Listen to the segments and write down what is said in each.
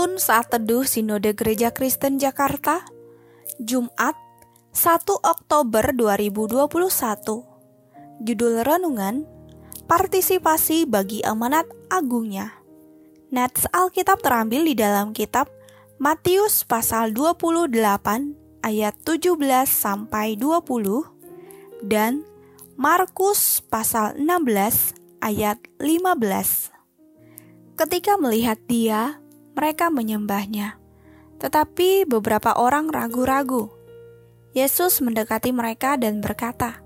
Penuntun saat teduh Sinode Gereja Kristen Jakarta, Jumat 1 Oktober 2021. Judul renungan, Partisipasi bagi amanat agungnya. Nats Alkitab terambil di dalam kitab Matius pasal 28 ayat 17 sampai 20 dan Markus pasal 16 ayat 15. Ketika melihat dia, mereka menyembahnya. Tetapi beberapa orang ragu-ragu. Yesus mendekati mereka dan berkata,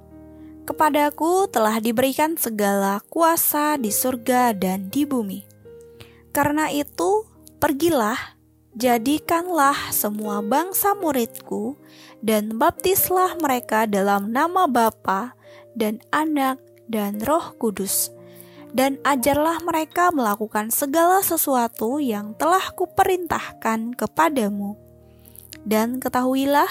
"Kepadaku telah diberikan segala kuasa di surga dan di bumi. Karena itu, pergilah, jadikanlah semua bangsa muridku, dan baptislah mereka dalam nama Bapa dan Anak dan Roh Kudus." Dan ajarlah mereka melakukan segala sesuatu yang telah kuperintahkan kepadamu. Dan ketahuilah,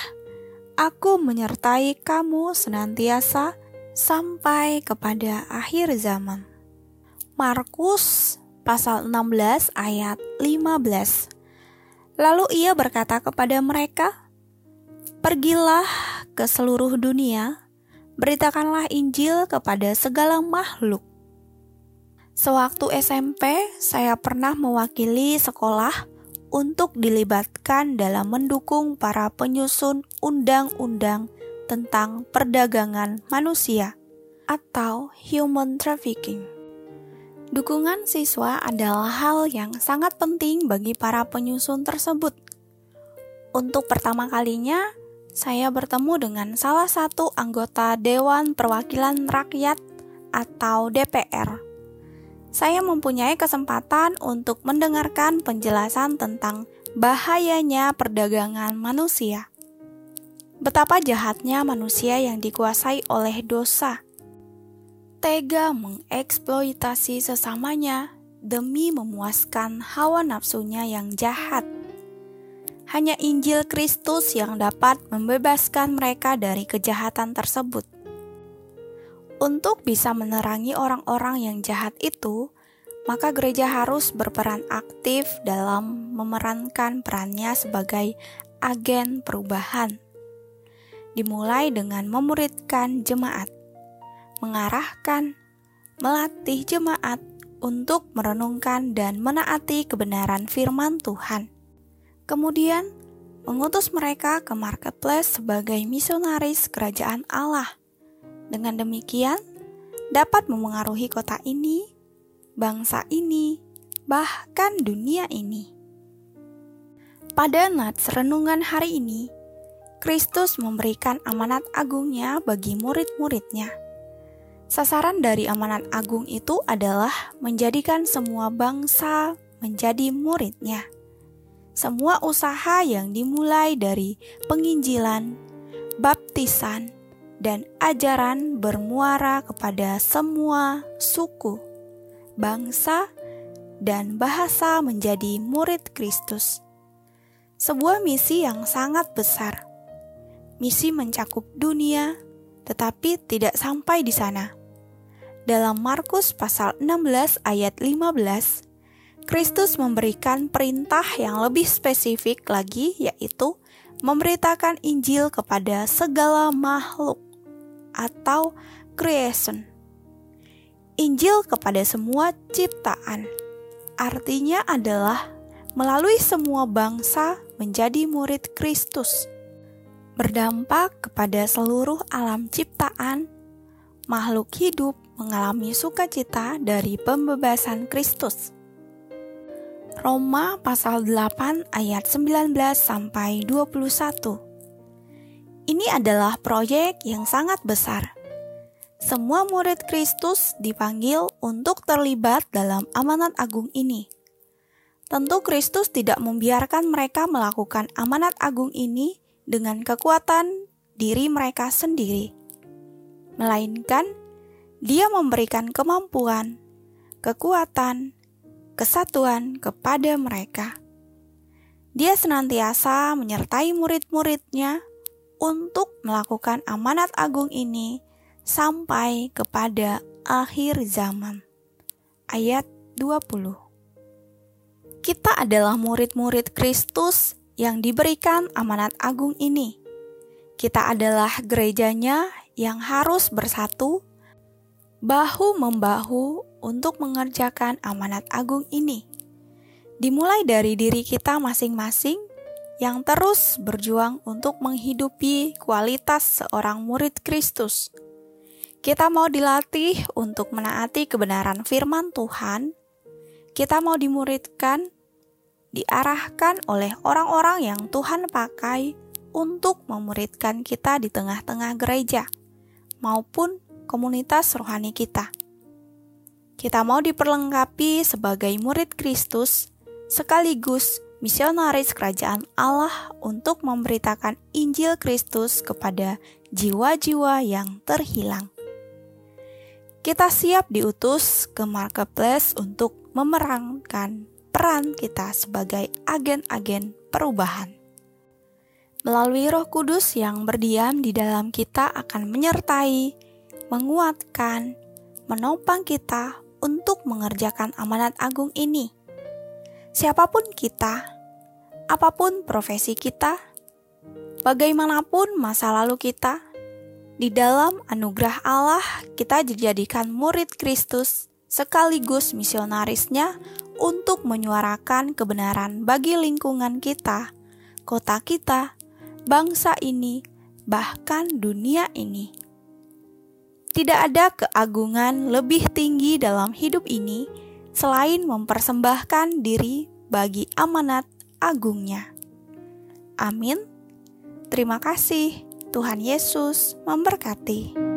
aku menyertai kamu senantiasa sampai kepada akhir zaman. Markus pasal 16 ayat 15. Lalu ia berkata kepada mereka, Pergilah ke seluruh dunia, beritakanlah Injil kepada segala makhluk Sewaktu SMP, saya pernah mewakili sekolah untuk dilibatkan dalam mendukung para penyusun undang-undang tentang perdagangan manusia atau human trafficking. Dukungan siswa adalah hal yang sangat penting bagi para penyusun tersebut. Untuk pertama kalinya, saya bertemu dengan salah satu anggota Dewan Perwakilan Rakyat atau DPR saya mempunyai kesempatan untuk mendengarkan penjelasan tentang bahayanya perdagangan manusia. Betapa jahatnya manusia yang dikuasai oleh dosa. Tega mengeksploitasi sesamanya demi memuaskan hawa nafsunya yang jahat. Hanya Injil Kristus yang dapat membebaskan mereka dari kejahatan tersebut. Untuk bisa menerangi orang-orang yang jahat itu, maka gereja harus berperan aktif dalam memerankan perannya sebagai agen perubahan. Dimulai dengan memuridkan jemaat, mengarahkan, melatih jemaat untuk merenungkan dan menaati kebenaran firman Tuhan. Kemudian, mengutus mereka ke marketplace sebagai misionaris kerajaan Allah dengan demikian, dapat memengaruhi kota ini, bangsa ini, bahkan dunia ini. Pada nats renungan hari ini, Kristus memberikan amanat agungnya bagi murid-muridnya. Sasaran dari amanat agung itu adalah menjadikan semua bangsa menjadi muridnya. Semua usaha yang dimulai dari penginjilan, baptisan, dan ajaran bermuara kepada semua suku, bangsa, dan bahasa menjadi murid Kristus. Sebuah misi yang sangat besar. Misi mencakup dunia, tetapi tidak sampai di sana. Dalam Markus pasal 16 ayat 15, Kristus memberikan perintah yang lebih spesifik lagi yaitu memberitakan Injil kepada segala makhluk atau creation. Injil kepada semua ciptaan artinya adalah melalui semua bangsa menjadi murid Kristus. Berdampak kepada seluruh alam ciptaan, makhluk hidup mengalami sukacita dari pembebasan Kristus. Roma pasal 8 ayat 19 sampai 21. Ini adalah proyek yang sangat besar. Semua murid Kristus dipanggil untuk terlibat dalam amanat agung ini. Tentu Kristus tidak membiarkan mereka melakukan amanat agung ini dengan kekuatan diri mereka sendiri. Melainkan, dia memberikan kemampuan, kekuatan, kesatuan kepada mereka. Dia senantiasa menyertai murid-muridnya untuk melakukan amanat agung ini sampai kepada akhir zaman. Ayat 20 kita adalah murid-murid Kristus yang diberikan amanat agung ini. Kita adalah gerejanya yang harus bersatu, bahu-membahu untuk mengerjakan amanat agung ini. Dimulai dari diri kita masing-masing yang terus berjuang untuk menghidupi kualitas seorang murid Kristus. Kita mau dilatih untuk menaati kebenaran firman Tuhan. Kita mau dimuridkan, diarahkan oleh orang-orang yang Tuhan pakai untuk memuridkan kita di tengah-tengah gereja maupun komunitas rohani kita. Kita mau diperlengkapi sebagai murid Kristus sekaligus misionaris kerajaan Allah untuk memberitakan Injil Kristus kepada jiwa-jiwa yang terhilang. Kita siap diutus ke marketplace untuk memerankan peran kita sebagai agen-agen perubahan. Melalui Roh Kudus yang berdiam di dalam kita akan menyertai, menguatkan, menopang kita untuk mengerjakan amanat agung ini. Siapa pun kita, apa pun profesi kita, bagaimanapun masa lalu kita, di dalam anugerah Allah, kita dijadikan murid Kristus sekaligus misionarisnya untuk menyuarakan kebenaran bagi lingkungan kita, kota kita, bangsa ini, bahkan dunia ini. Tidak ada keagungan lebih tinggi dalam hidup ini selain mempersembahkan diri bagi amanat agungnya. Amin. Terima kasih. Tuhan Yesus memberkati.